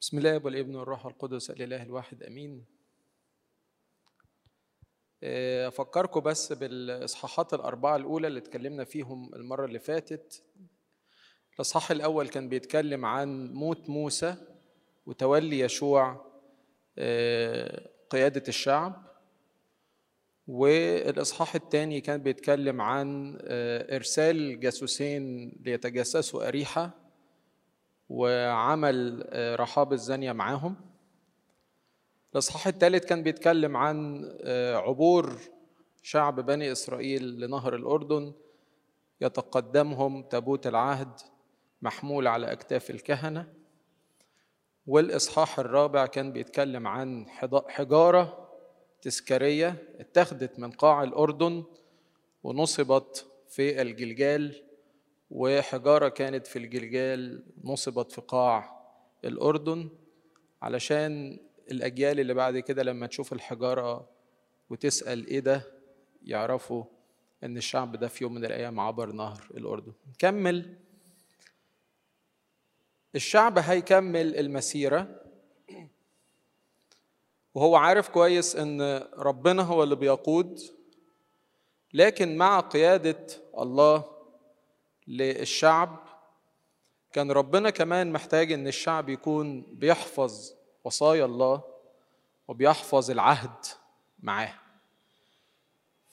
بسم الله والابن والروح القدس الاله الواحد آمين. آه، أفكركم بس بالإصحاحات الأربعة الأولى اللي اتكلمنا فيهم المرة اللي فاتت. الإصحاح الأول كان بيتكلم عن موت موسى وتولي يشوع آه، قيادة الشعب. والإصحاح الثاني كان بيتكلم عن آه، إرسال جاسوسين ليتجسسوا أريحة. وعمل آه، رحاب الزانية معاهم. الإصحاح الثالث كان بيتكلم عن آه، عبور شعب بني إسرائيل لنهر الأردن. يتقدمهم تابوت العهد محمول على أكتاف الكهنة. والإصحاح الرابع كان بيتكلم عن حجارة تذكارية اتخذت من قاع الأردن ونصبت في الجلجال. وحجارة كانت في الجلجال نصبت في قاع الأردن علشان الأجيال اللي بعد كده لما تشوف الحجارة وتسأل إيه ده يعرفوا إن الشعب ده في يوم من الأيام عبر نهر الأردن. نكمل الشعب هيكمل المسيرة وهو عارف كويس إن ربنا هو اللي بيقود لكن مع قيادة الله للشعب. كان ربنا كمان محتاج إن الشعب يكون بيحفظ وصايا الله وبيحفظ العهد معاه.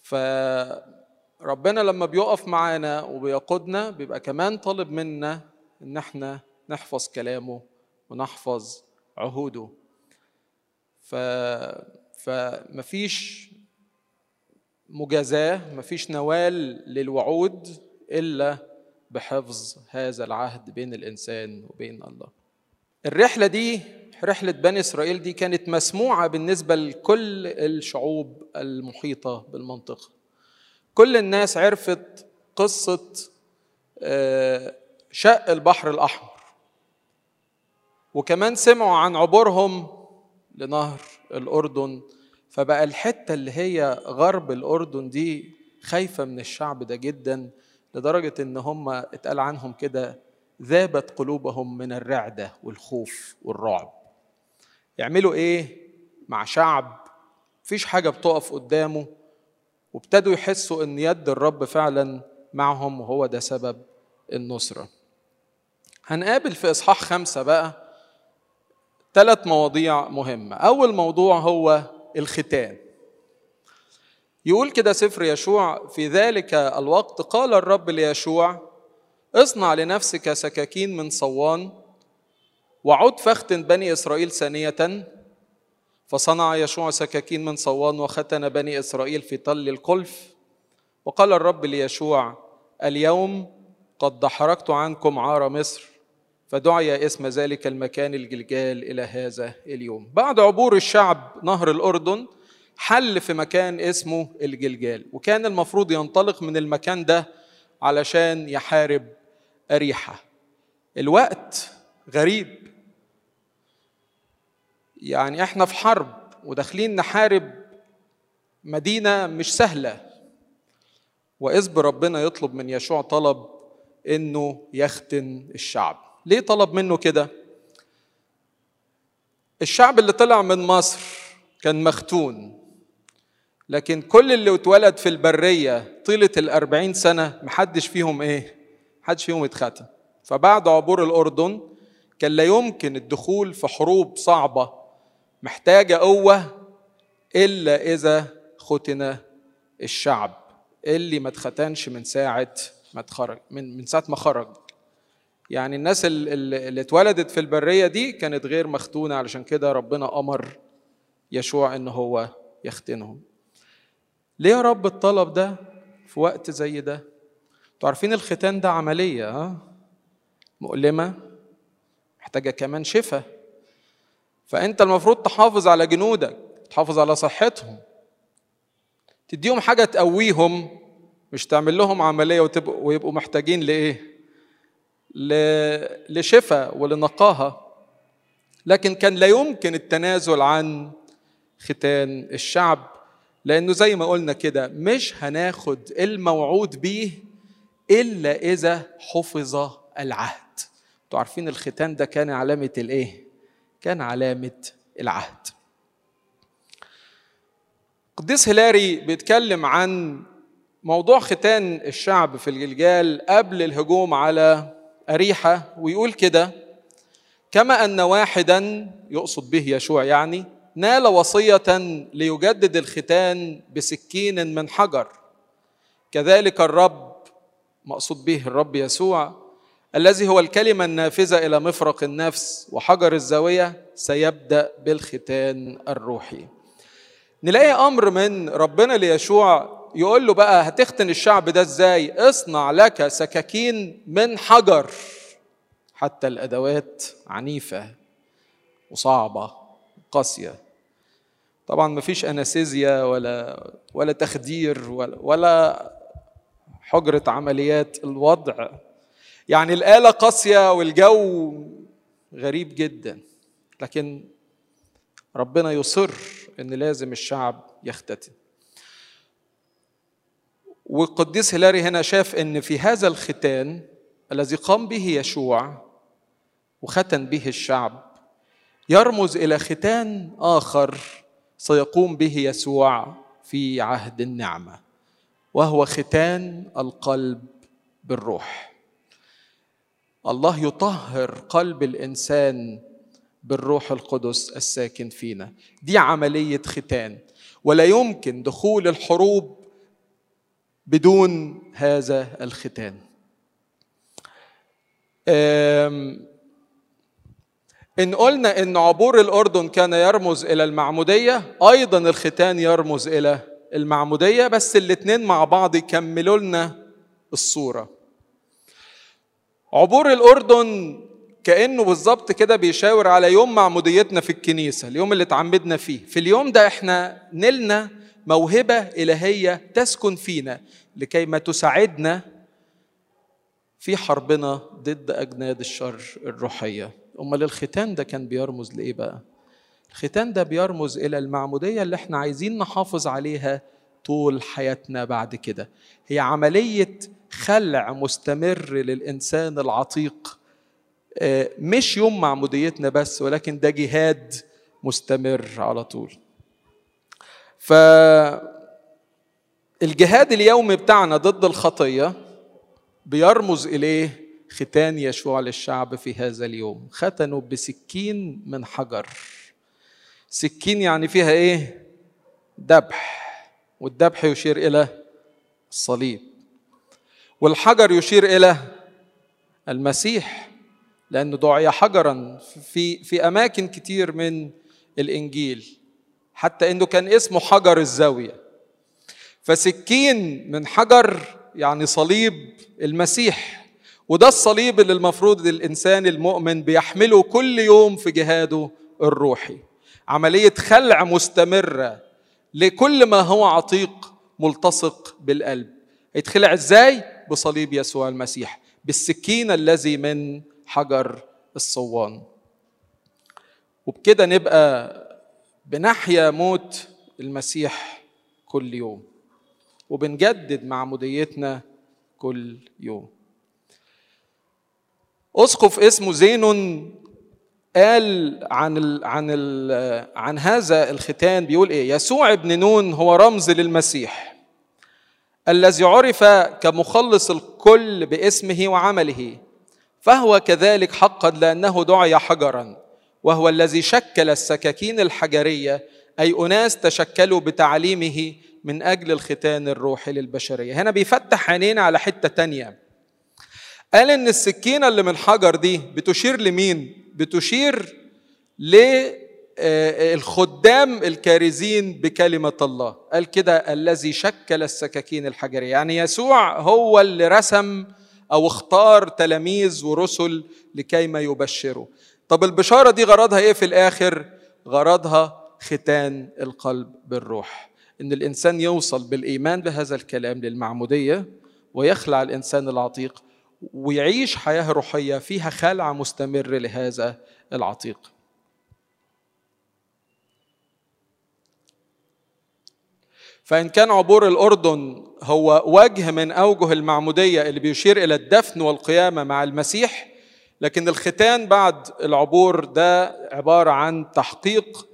فربنا لما بيقف معانا وبيقودنا بيبقى كمان طالب منا إن إحنا نحفظ كلامه ونحفظ عهوده. ف فمفيش مجازاة مفيش نوال للوعود إلا بحفظ هذا العهد بين الإنسان وبين الله. الرحلة دي رحلة بني إسرائيل دي كانت مسموعة بالنسبة لكل الشعوب المحيطة بالمنطقة. كل الناس عرفت قصة آه، شق البحر الأحمر. وكمان سمعوا عن عبورهم لنهر الأردن فبقى الحتة اللي هي غرب الأردن دي خايفة من الشعب ده جدا لدرجة إن هم اتقال عنهم كده ذابت قلوبهم من الرعدة والخوف والرعب. يعملوا إيه؟ مع شعب مفيش حاجة بتقف قدامه وابتدوا يحسوا إن يد الرب فعلا معهم وهو ده سبب النصرة. هنقابل في إصحاح خمسة بقى ثلاث مواضيع مهمة. أول موضوع هو الختان. يقول كده سفر يشوع في ذلك الوقت قال الرب ليشوع اصنع لنفسك سكاكين من صوان وعد فاختن بني إسرائيل ثانية فصنع يشوع سكاكين من صوان وختن بني إسرائيل في طل القلف وقال الرب ليشوع اليوم قد دحرجت عنكم عار مصر فدعي اسم ذلك المكان الجلجال إلى هذا اليوم. بعد عبور الشعب نهر الأردن حل في مكان اسمه الجلجال وكان المفروض ينطلق من المكان ده علشان يحارب أريحة. الوقت غريب. يعني إحنا في حرب وداخلين نحارب مدينة مش سهلة. وإذ بربنا يطلب من يشوع طلب إنه يختن الشعب. ليه طلب منه كده؟ الشعب اللي طلع من مصر كان مختون. لكن كل اللي اتولد في البرية طيلة الأربعين سنة محدش فيهم إيه؟ محدش فيهم اتختن فبعد عبور الأردن كان لا يمكن الدخول في حروب صعبة محتاجة قوة إلا إذا ختن الشعب اللي ما اتختنش من ساعة ما اتخرج من من ساعة ما خرج. يعني الناس ال- ال- اللي اتولدت في البرية دي كانت غير مختونة علشان كده ربنا أمر يشوع إن هو يختنهم. ليه يا رب الطلب ده في وقت زي ده؟ أنتوا عارفين الختان ده عملية مؤلمة محتاجة كمان شفاء. فأنت المفروض تحافظ على جنودك تحافظ على صحتهم. تديهم حاجة تقويهم مش تعمل لهم عملية ويبقوا محتاجين لإيه؟ لشفاء ولنقاهة. لكن كان لا يمكن التنازل عن ختان الشعب. لأنه زي ما قلنا كده مش هناخد الموعود بيه إلا إذا حفظ العهد. أنتوا عارفين الختان ده كان علامة الإيه؟ كان علامة العهد. قديس هلاري بيتكلم عن موضوع ختان الشعب في الجلجال قبل الهجوم على أريحة ويقول كده كما أن واحدا يقصد به يشوع يعني نال وصية ليجدد الختان بسكين من حجر. كذلك الرب مقصود به الرب يسوع الذي هو الكلمة النافذة إلى مفرق النفس وحجر الزاوية سيبدأ بالختان الروحي. نلاقي أمر من ربنا ليشوع يقول له بقى هتختن الشعب ده إزاي؟ اصنع لك سكاكين من حجر. حتى الأدوات عنيفة وصعبة قاسية. طبعا ما فيش أنستيزيا ولا ولا تخدير ولا ولا حجرة عمليات الوضع. يعني الآلة قاسية والجو غريب جدا لكن ربنا يصر إن لازم الشعب يختتن والقديس هلاري هنا شاف إن في هذا الختان الذي قام به يشوع وختن به الشعب يرمز إلى ختان آخر سيقوم به يسوع في عهد النعمة وهو ختان القلب بالروح. الله يطهر قلب الإنسان بالروح القدس الساكن فينا. دي عملية ختان ولا يمكن دخول الحروب بدون هذا الختان. إن قلنا إن عبور الأردن كان يرمز إلى المعمودية أيضا الختان يرمز إلى المعمودية بس الاتنين مع بعض يكملوا لنا الصورة. عبور الأردن كأنه بالظبط كده بيشاور على يوم معموديتنا في الكنيسة اليوم اللي اتعمدنا فيه. في اليوم ده إحنا نلنا موهبة إلهية تسكن فينا لكي ما تساعدنا في حربنا ضد أجناد الشر الروحية. أمال الختان ده كان بيرمز لإيه بقى؟ الختان ده بيرمز إلى المعمودية اللي إحنا عايزين نحافظ عليها طول حياتنا بعد كده. هي عملية خلع مستمر للإنسان العتيق. مش يوم معموديتنا بس ولكن ده جهاد مستمر على طول. فالجهاد اليومي بتاعنا ضد الخطية بيرمز إليه ختان يشوع للشعب في هذا اليوم. ختنوا بسكين من حجر. سكين يعني فيها إيه؟ ذبح. والذبح يشير إلى الصليب. والحجر يشير إلى المسيح لأنه دعي حجرا في في أماكن كتير من الإنجيل. حتى إنه كان اسمه حجر الزاوية. فسكين من حجر يعني صليب المسيح. وده الصليب اللي المفروض الإنسان المؤمن بيحمله كل يوم في جهاده الروحي. عملية خلع مستمرة لكل ما هو عتيق ملتصق بالقلب. يتخلع إزاي؟ بصليب يسوع المسيح بالسكين الذي من حجر الصوان. وبكده نبقى بنحيا موت المسيح كل يوم وبنجدد معموديتنا كل يوم. اسقف اسمه زينون قال عن ال عن ال عن هذا الختان بيقول إيه؟ يسوع ابن نون هو رمز للمسيح الذي عرف كمخلص الكل باسمه وعمله فهو كذلك حقا لأنه دعي حجرا وهو الذي شكل السكاكين الحجرية أي أناس تشكلوا بتعليمه من أجل الختان الروحي للبشرية. هنا بيفتح عينينا على حتة تانية. قال إن السكينة اللي من حجر دي بتشير لمين؟ بتشير للخدام الكارزين بكلمة الله. قال كده الذي شكل السكاكين الحجرية يعني يسوع هو اللي رسم أو اختار تلاميذ ورسل لكي ما يبشروا. طب البشارة دي غرضها إيه في الآخر؟ غرضها ختان القلب بالروح. إن الإنسان يوصل بالإيمان بهذا الكلام للمعمودية ويخلع الإنسان العتيق ويعيش حياة روحية فيها خلع مستمر لهذا العتيق. فإن كان عبور الأردن هو وجه من أوجه المعمودية اللي بيشير إلى الدفن والقيامة مع المسيح لكن الختان بعد العبور ده عبارة عن تحقيق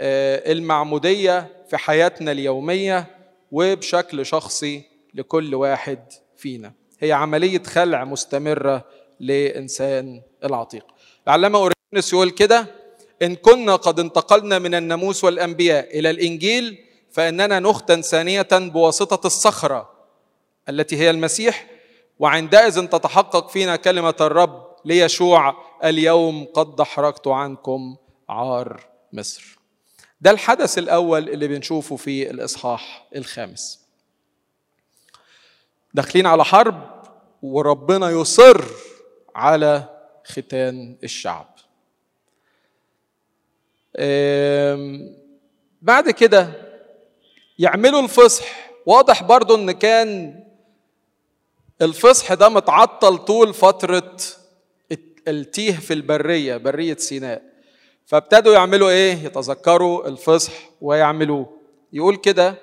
آه، المعمودية في حياتنا اليومية وبشكل شخصي لكل واحد فينا. هي عملية خلع مستمرة لإنسان العتيق. العلامة اورينوس يقول كده إن كنا قد انتقلنا من الناموس والأنبياء إلى الإنجيل فإننا نختن ثانية بواسطة الصخرة التي هي المسيح وعندئذ تتحقق فينا كلمة الرب ليشوع اليوم قد دحرجت عنكم عار مصر. ده الحدث الأول اللي بنشوفه في الإصحاح الخامس. داخلين على حرب وربنا يصر على ختان الشعب. بعد كده يعملوا الفصح. واضح برضو إن كان الفصح ده متعطل طول فترة التيه في البرية برية سيناء. فابتدوا يعملوا إيه؟ يتذكروا الفصح ويعملوه. يقول كده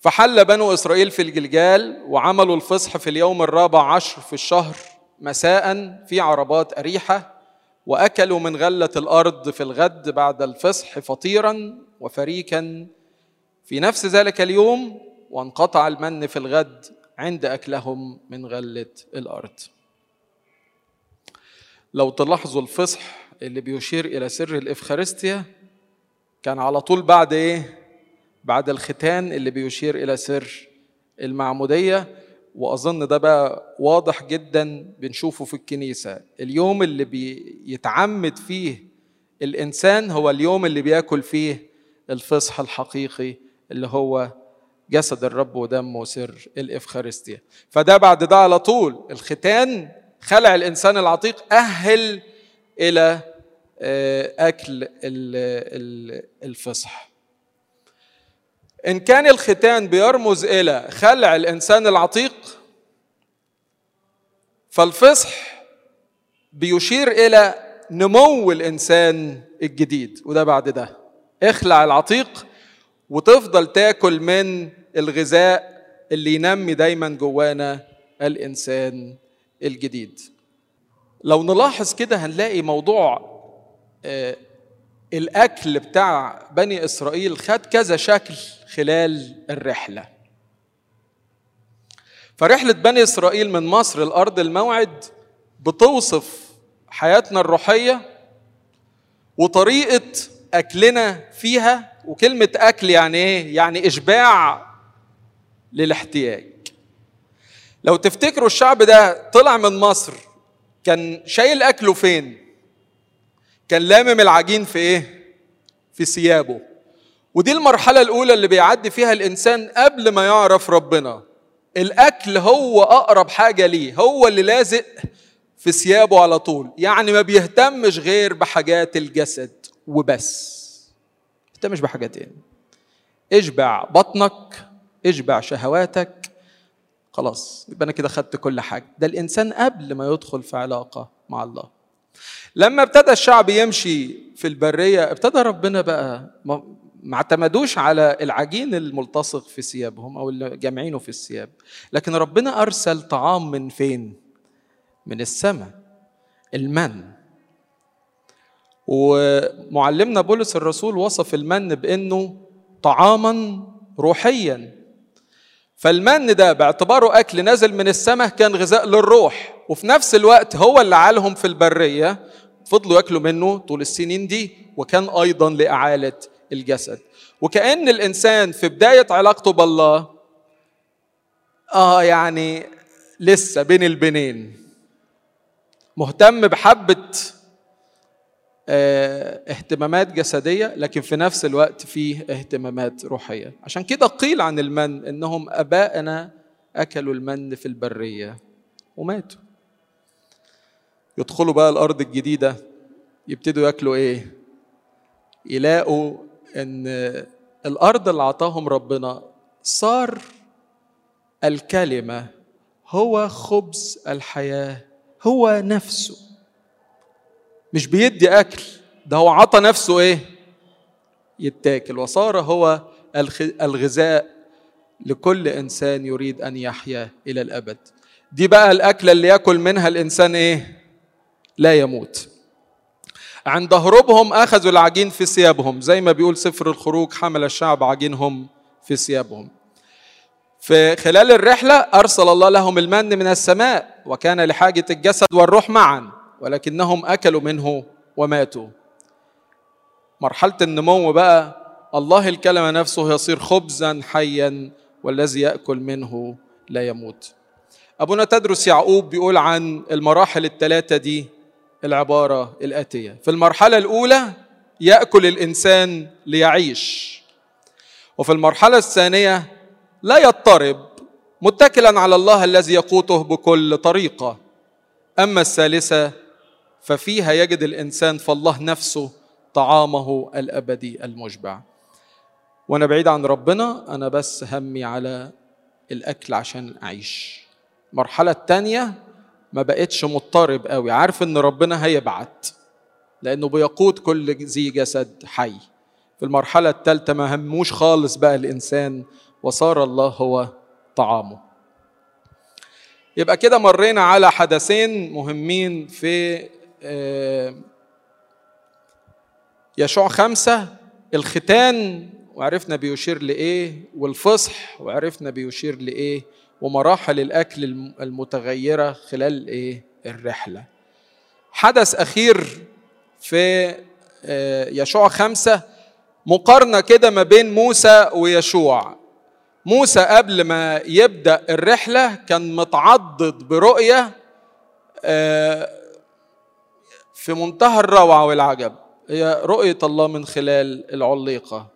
فحل بنو إسرائيل في الجلجال وعملوا الفصح في اليوم الرابع عشر في الشهر مساء في عربات أريحة وأكلوا من غلة الأرض في الغد بعد الفصح فطيرا وفريكا. في نفس ذلك اليوم وانقطع المن في الغد عند أكلهم من غلة الأرض. لو تلاحظوا الفصح اللي بيشير إلى سر الإفخارستيا كان على طول بعد إيه؟ بعد الختان اللي بيشير إلى سر المعمودية وأظن ده بقى واضح جدا بنشوفه في الكنيسة. اليوم اللي بيتعمد فيه الإنسان هو اليوم اللي بياكل فيه الفصح الحقيقي اللي هو جسد الرب ودمه سر الإفخارستيا. فده بعد ده على طول. الختان خلع الإنسان العتيق أهل إلى آه، أكل الفصح. إن كان الختان بيرمز إلى خلع الإنسان العتيق فالفصح بيشير إلى نمو الإنسان الجديد وده بعد ده. اخلع العتيق وتفضل تاكل من الغذاء اللي ينمي دايما جوانا الإنسان الجديد. لو نلاحظ كده هنلاقي موضوع آه، الأكل بتاع بني إسرائيل خد كذا شكل. خلال الرحلة. فرحلة بني إسرائيل من مصر لأرض الموعد بتوصف حياتنا الروحية وطريقة أكلنا فيها وكلمة أكل يعني إيه؟ يعني إشباع للاحتياج. لو تفتكروا الشعب ده طلع من مصر كان شايل أكله فين؟ كان لامم العجين في إيه؟ في ثيابه. ودي المرحلة الأولى اللي بيعدي فيها الإنسان قبل ما يعرف ربنا. الأكل هو أقرب حاجة ليه هو اللي لازق في ثيابه على طول. يعني ما بيهتمش غير بحاجات الجسد وبس. مش بحاجتين. اشبع بطنك اشبع شهواتك. خلاص يبقى أنا كده خدت كل حاجة. ده الإنسان قبل ما يدخل في علاقة مع الله. لما ابتدى الشعب يمشي في البرية ابتدى ربنا بقى ما اعتمدوش على العجين الملتصق في ثيابهم أو اللي جامعينه في الثياب. لكن ربنا أرسل طعام من فين؟ من السماء المن. ومعلمنا بولس الرسول وصف المن بإنه طعاما روحيا. فالمن ده باعتباره أكل نازل من السماء كان غذاء للروح وفي نفس الوقت هو اللي عالهم في البرية. فضلوا ياكلوا منه طول السنين دي وكان أيضا لإعالة الجسد. وكأن الإنسان في بداية علاقته بالله آه يعني لسه بين البنين. مهتم بحبة آه اهتمامات جسدية لكن في نفس الوقت فيه اهتمامات روحية. عشان كده قيل عن المن إنهم أباءنا أكلوا المن في البرية وماتوا. يدخلوا بقى الأرض الجديدة يبتدوا ياكلوا إيه؟ يلاقوا إن الأرض اللي اعطاهم ربنا صار الكلمة هو خبز الحياة هو نفسه. مش بيدي أكل ده هو عطى نفسه إيه؟ يتاكل. وصار هو الغذاء لكل إنسان يريد أن يحيا إلى الأبد. دي بقى الأكلة اللي يأكل منها الإنسان إيه؟ لا يموت. عند هروبهم أخذوا العجين في ثيابهم. زي ما بيقول سفر الخروج حمل الشعب عجينهم في ثيابهم. في خلال الرحلة أرسل الله لهم المن من السماء وكان لحاجة الجسد والروح معا ولكنهم أكلوا منه وماتوا. مرحلة النمو بقى الله الكلمة نفسه يصير خبزا حيا والذي يأكل منه لا يموت. أبونا تدرس يعقوب بيقول عن المراحل الثلاثه دي العبارة الآتية. في المرحلة الأولى يأكل الإنسان ليعيش. وفي المرحلة الثانية لا يضطرب متكلا على الله الذي يقوته بكل طريقة. أما الثالثة ففيها يجد الإنسان فالله نفسه طعامه الأبدي المشبع. وأنا بعيد عن ربنا أنا بس همي على الأكل عشان أعيش. المرحلة الثانية ما بقتش مضطرب قوي. عارف إن ربنا هيبعت لأنه بيقود كل ذي جسد حي. في المرحلة الثالثه ما هموش خالص بقى الإنسان وصار الله هو طعامه. يبقى كده مرينا على حدثين مهمين في يشوع خمسة الختان وعرفنا بيشير لإيه والفصح وعرفنا بيشير لإيه ومراحل الأكل المتغيرة خلال إيه؟ الرحلة. حدث أخير في يشوع خمسة مقارنة كده ما بين موسى ويشوع. موسى قبل ما يبدأ الرحلة كان متعضد برؤية في منتهى الروعة والعجب. هي رؤية الله من خلال العليقة.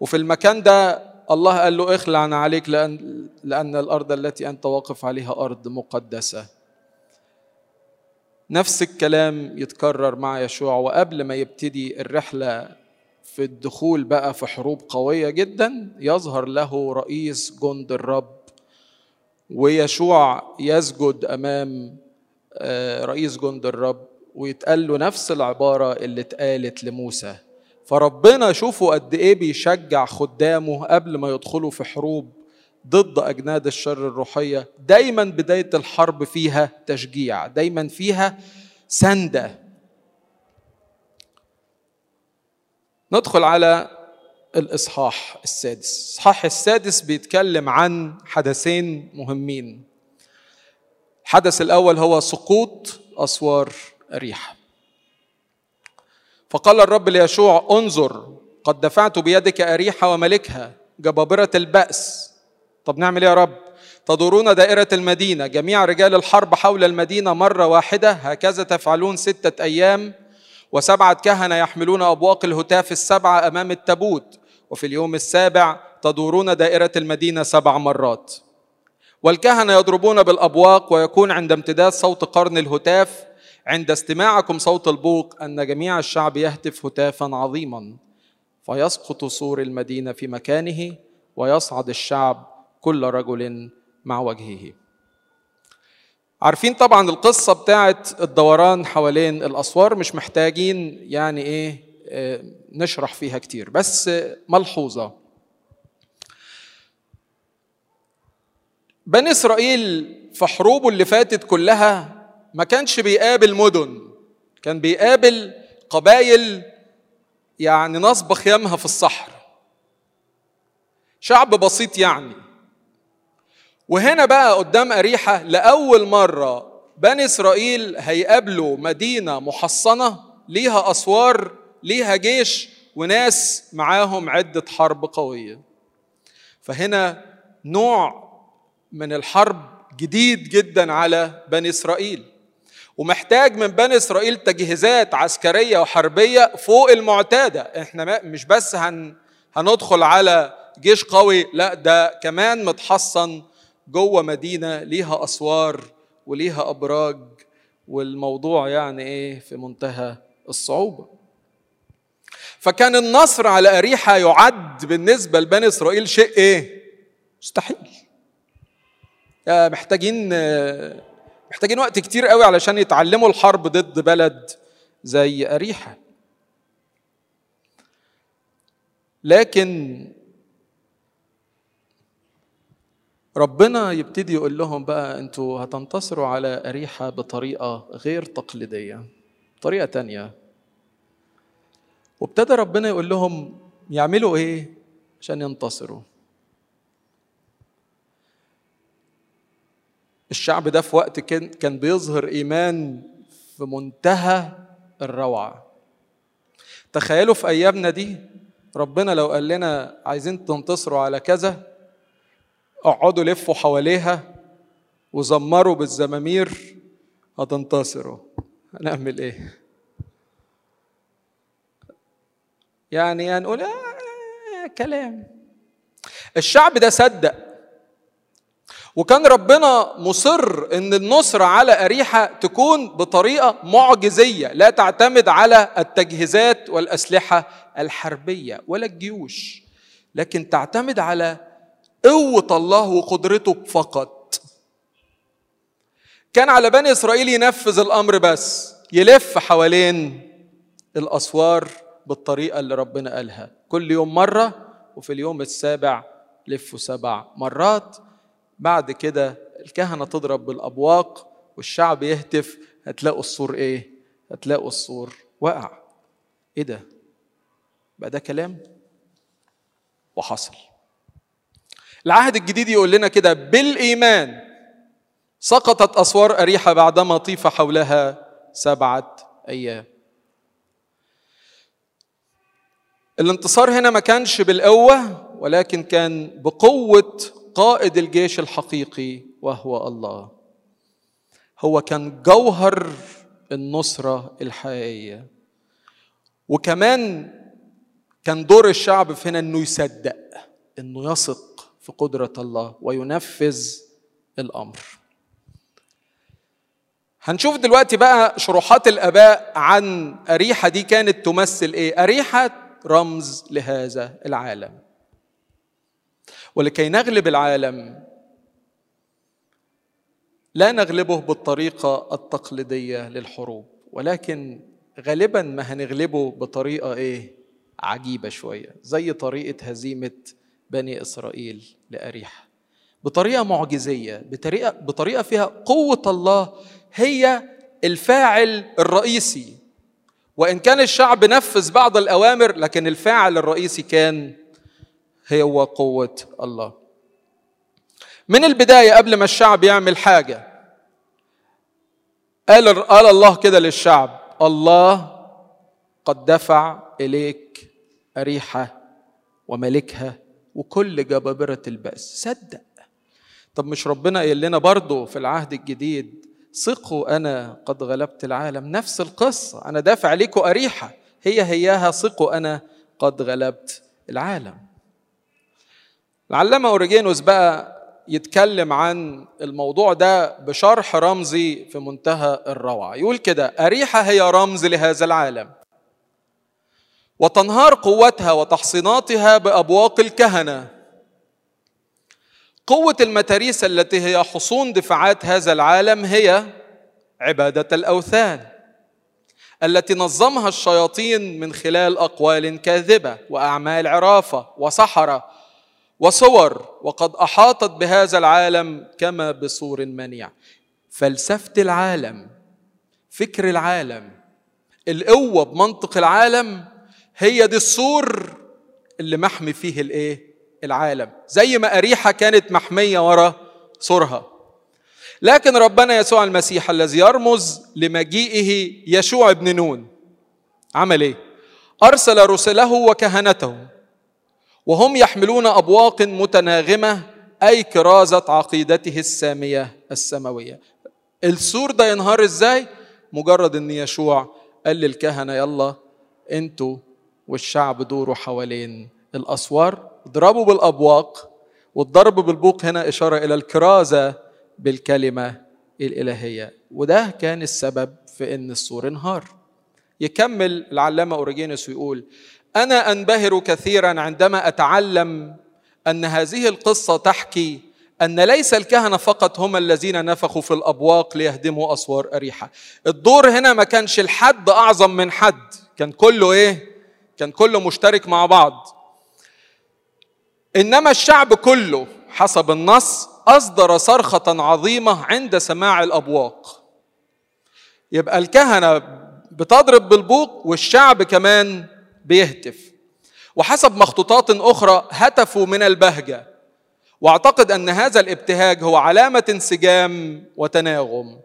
وفي المكان ده الله قال له اخلع عليك لأن, لأن الأرض التي أنت واقف عليها أرض مقدسة. نفس الكلام يتكرر مع يشوع وقبل ما يبتدي الرحلة في الدخول بقى في حروب قوية جدا يظهر له رئيس جند الرب. ويشوع يسجد أمام رئيس جند الرب ويتقال له نفس العبارة اللي اتقالت لموسى. فربنا شوفوا قد إيه بيشجع خدامه قبل ما يدخلوا في حروب ضد أجناد الشر الروحية. دايما بداية الحرب فيها تشجيع دايما فيها سندة. ندخل على الإصحاح السادس. الإصحاح السادس بيتكلم عن حدثين مهمين. الحدث الأول هو سقوط أسوار اريحه فقال الرب ليشوع انظر قد دفعت بيدك أريحة وملكها جبابرة البأس. طب نعمل إيه يا رب؟ تدورون دائرة المدينة جميع رجال الحرب حول المدينة مرة واحدة هكذا تفعلون ستة أيام وسبعة كهنة يحملون أبواق الهتاف السبعة أمام التابوت. وفي اليوم السابع تدورون دائرة المدينة سبع مرات. والكهنة يضربون بالأبواق ويكون عند امتداد صوت قرن الهتاف عند استماعكم صوت البوق أن جميع الشعب يهتف هتافا عظيما فيسقط سور المدينة في مكانه ويصعد الشعب كل رجل مع وجهه. عارفين طبعا القصة بتاعت الدوران حوالين الأسوار مش محتاجين يعني إيه نشرح فيها كتير بس ملحوظة. بني إسرائيل في حروبه اللي فاتت كلها ما كانش بيقابل مدن كان بيقابل قبايل يعني نصب خيامها في الصحراء. شعب بسيط يعني. وهنا بقى قدام أريحة لأول مرة بني إسرائيل هيقابلوا مدينة محصنة ليها أسوار ليها جيش وناس معاهم عدة حرب قوية. فهنا نوع من الحرب جديد جدا على بني إسرائيل. ومحتاج من بني إسرائيل تجهيزات عسكرية وحربية فوق المعتادة. إحنا مش بس هن هندخل على جيش قوي لا ده كمان متحصن جوه مدينة ليها أسوار وليها أبراج والموضوع يعني إيه في منتهى الصعوبة. فكان النصر على أريحة يعد بالنسبة لبني إسرائيل شيء إيه؟ مستحيل. محتاجين محتاجين وقت كتير قوي علشان يتعلموا الحرب ضد بلد زي أريحة. لكن ربنا يبتدي يقول لهم بقى أنتوا هتنتصروا على أريحة بطريقة غير تقليدية طريقة تانية. وابتدى ربنا يقول لهم يعملوا إيه؟ عشان ينتصروا. الشعب ده في وقت كان كان بيظهر إيمان في منتهى الروعة. تخيلوا في أيامنا دي ربنا لو قال لنا عايزين تنتصروا على كذا اقعدوا لفوا حواليها وزمروا بالزمامير هتنتصروا. هنعمل إيه؟ يعني هنقول آه كلام. الشعب ده صدق وكان ربنا مصر إن النصرة على أريحة تكون بطريقة معجزية لا تعتمد على التجهيزات والأسلحة الحربية ولا الجيوش لكن تعتمد على قوة الله وقدرته فقط. كان على بني إسرائيل ينفذ الأمر بس يلف حوالين الأسوار بالطريقة اللي ربنا قالها. كل يوم مرة وفي اليوم السابع لفوا سبع مرات. بعد كده الكهنة تضرب بالأبواق والشعب يهتف هتلاقوا السور إيه؟ هتلاقوا السور وقع إيه ده؟ بقى ده كلام؟ وحصل العهد الجديد يقول لنا كده بالإيمان سقطت أسوار أريحة بعدما طيف حولها سبعة أيام الانتصار هنا ما كانش بالقوة ولكن كان بقوة قائد الجيش الحقيقي وهو الله. هو كان جوهر النصرة الحقيقية. وكمان كان دور الشعب في هنا إنه يصدق إنه يثق في قدرة الله وينفذ الأمر. هنشوف دلوقتي بقى شروحات الآباء عن أريحة دي كانت تمثل إيه؟ أريحة رمز لهذا العالم. ولكي نغلب العالم. لا نغلبه بالطريقة التقليدية للحروب ولكن غالبا ما هنغلبه بطريقة إيه؟ عجيبة شوية زي طريقة هزيمة بني إسرائيل لاريحه بطريقة معجزية بطريقة بطريقة فيها قوة الله هي الفاعل الرئيسي. وإن كان الشعب نفذ بعض الأوامر لكن الفاعل الرئيسي كان هو قوة الله. من البداية قبل ما الشعب يعمل حاجة قال قال الله كده للشعب الله قد دفع إليك اريحه وملكها وكل جبابرة البأس. صدق. طب مش ربنا قايل لنا برضه في العهد الجديد ثقوا أنا قد غلبت العالم؟ نفس القصة أنا دافع عليكم أريحة هي هياها ثقوا أنا قد غلبت العالم. العلامة أوريجينوس بقى يتكلم عن الموضوع ده بشرح رمزي في منتهى الروعة. يقول كده أريحة هي رمز لهذا العالم وتنهار قوتها وتحصيناتها بأبواق الكهنة. قوة المتاريس التي هي حصون دفاعات هذا العالم هي عبادة الأوثان التي نظمها الشياطين من خلال أقوال كاذبة وأعمال عرافة وسحرة وصور وقد أحاطت بهذا العالم كما بسور منيع. فلسفة العالم فكر العالم القوة بمنطق العالم هي دي السور اللي محمي فيه الإيه؟ العالم. زي ما أريحة كانت محمية ورا سورها. لكن ربنا يسوع المسيح الذي يرمز لمجيئه يشوع ابن نون عمل إيه؟ أرسل رسله وكهنته. وهم يحملون أبواق متناغمة أي كرازة عقيدته السامية السماوية. السور ده ينهار إزاي؟ مجرد إن يشوع قال للكهنة يلا أنتوا والشعب دوروا حوالين الأسوار اضربوا بالأبواق والضرب بالبوق. هنا إشارة إلى الكرازة بالكلمة الإلهية. وده كان السبب في أن السور انهار. يكمل العلامة أوريجينوس ويقول أنا أنبهر كثيرا عندما أتعلم أن هذه القصة تحكي أن ليس الكهنة فقط هم الذين نفخوا في الأبواق ليهدموا أسوار أريحة. الدور هنا ما كانش الحد أعظم من حد كان كله إيه؟ كان كله مشترك مع بعض. إنما الشعب كله حسب النص أصدر صرخة عظيمة عند سماع الأبواق. يبقى الكهنة بتضرب بالبوق والشعب كمان بيهتف. وحسب مخطوطات أخرى هتفوا من البهجة. وأعتقد أن هذا الابتهاج هو علامة انسجام وتناغم.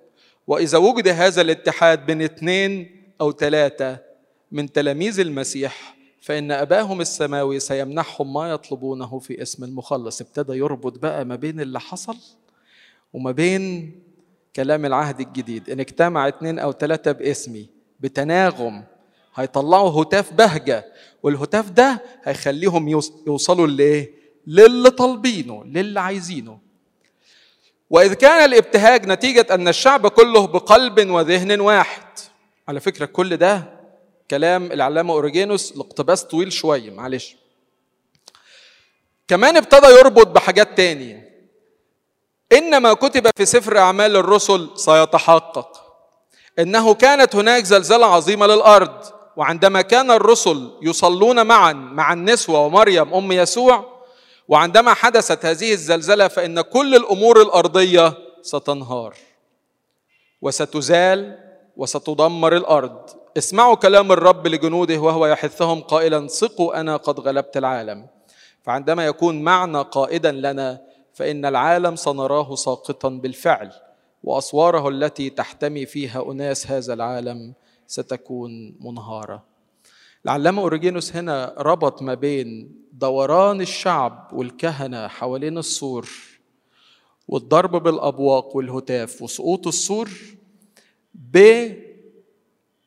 وإذا وجد هذا الاتحاد بين اثنين أو ثلاثة من تلاميذ المسيح فإن أباهم السماوي سيمنحهم ما يطلبونه في اسم المخلص. ابتدى يربط بقى ما بين اللي حصل وما بين كلام العهد الجديد. إن اجتمع اتنين أو ثلاثة باسمي بتناغم هيطلعوا هتاف بهجة والهتاف ده هيخليهم يوصلوا لإيه؟ للي طالبينه للي عايزينه. وإذ كان الابتهاج نتيجة أن الشعب كله بقلب وذهن واحد. على فكرة كل ده كلام العلامة أوريجينوس الاقتباس طويل شوية معلش. كمان ابتدى يربط بحاجات تاني. إن ما كتب في سفر أعمال الرسل سيتحقق. إنه كانت هناك زلزلة عظيمة للأرض. وعندما كان الرسل يصلون معا مع النسوة ومريم أم يسوع وعندما حدثت هذه الزلزلة فإن كل الأمور الأرضية ستنهار وستزال وستدمر الأرض. اسمعوا كلام الرب لجنوده وهو يحثهم قائلا ثقوا أنا قد غلبت العالم. فعندما يكون معنا قائدا لنا فإن العالم سنراه ساقطا بالفعل وأسواره التي تحتمي فيها أناس هذا العالم ستكون منهارة. العلامة أوريجينوس هنا ربط ما بين دوران الشعب والكهنة حوالين السور والضرب بالأبواق والهتاف وسقوط السور ب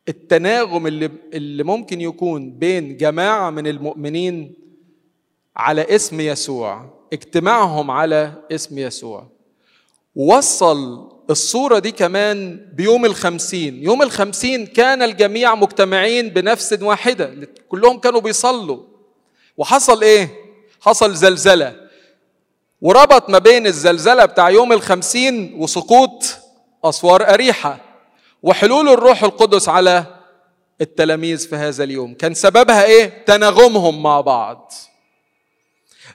التناغم اللي اللي ممكن يكون بين جماعة من المؤمنين على اسم يسوع اجتماعهم على اسم يسوع. وصل الصورة دي كمان بيوم الخمسين. يوم الخمسين كان الجميع مجتمعين بنفس واحدة. كلهم كانوا بيصلوا. وحصل إيه؟ حصل زلزلة. وربط ما بين الزلزلة بتاع يوم الخمسين وسقوط أسوار أريحة. وحلول الروح القدس على التلاميذ في هذا اليوم. كان سببها إيه؟ تناغمهم مع بعض.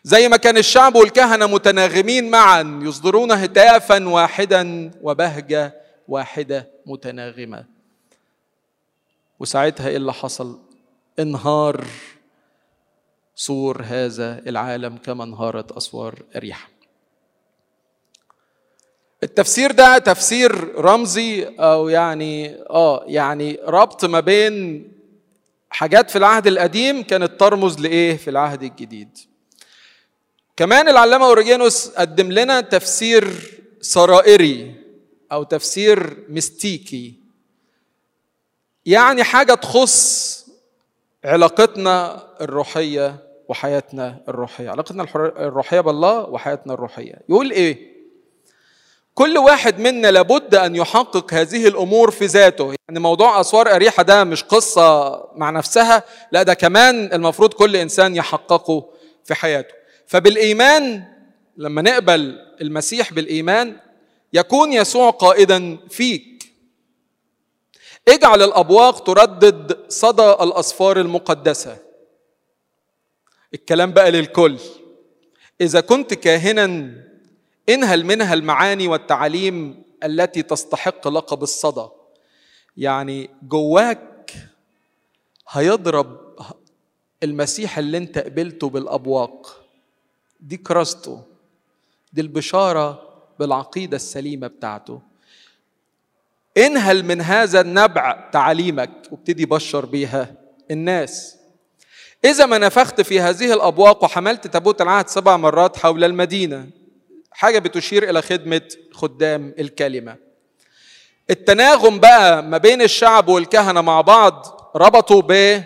زي ما كان الشعب والكهنة متناغمين معا يصدرون هتافا واحدا وبهجة واحدة متناغمة. وساعتها إيه اللي حصل؟ انهار سور هذا العالم كما انهارت أسوار اريحه التفسير ده تفسير رمزي أو يعني آه يعني ربط ما بين حاجات في العهد القديم كانت ترمز لإيه؟ في العهد الجديد. كمان العلامة أوريجينوس قدم لنا تفسير سرائري أو تفسير مستيكي. يعني حاجة تخص علاقتنا الروحية وحياتنا الروحية. علاقتنا الروحية بالله وحياتنا الروحية. يقول إيه؟ كل واحد منا لابد أن يحقق هذه الأمور في ذاته. يعني موضوع اسوار أريحة ده مش قصة مع نفسها لا ده كمان المفروض كل إنسان يحققه في حياته. فبالإيمان لما نقبل المسيح بالإيمان يكون يسوع قائدا فيك. اجعل الأبواق تردد صدى الأصفار المقدسة. الكلام بقى للكل. إذا كنت كاهنا انهل منها المعاني والتعاليم التي تستحق لقب الصدى. يعني جواك هيضرب المسيح اللي انت قبلته بالأبواق. دي كراسته دي البشارة بالعقيدة السليمة بتاعته. انهل من هذا النبع تعاليمك وابتدي بشر بيها الناس. إذا ما نفخت في هذه الأبواق وحملت تابوت العهد سبع مرات حول المدينة حاجة بتشير إلى خدمة خدام الكلمة. التناغم بقى ما بين الشعب والكهنة مع بعض ربطوا ب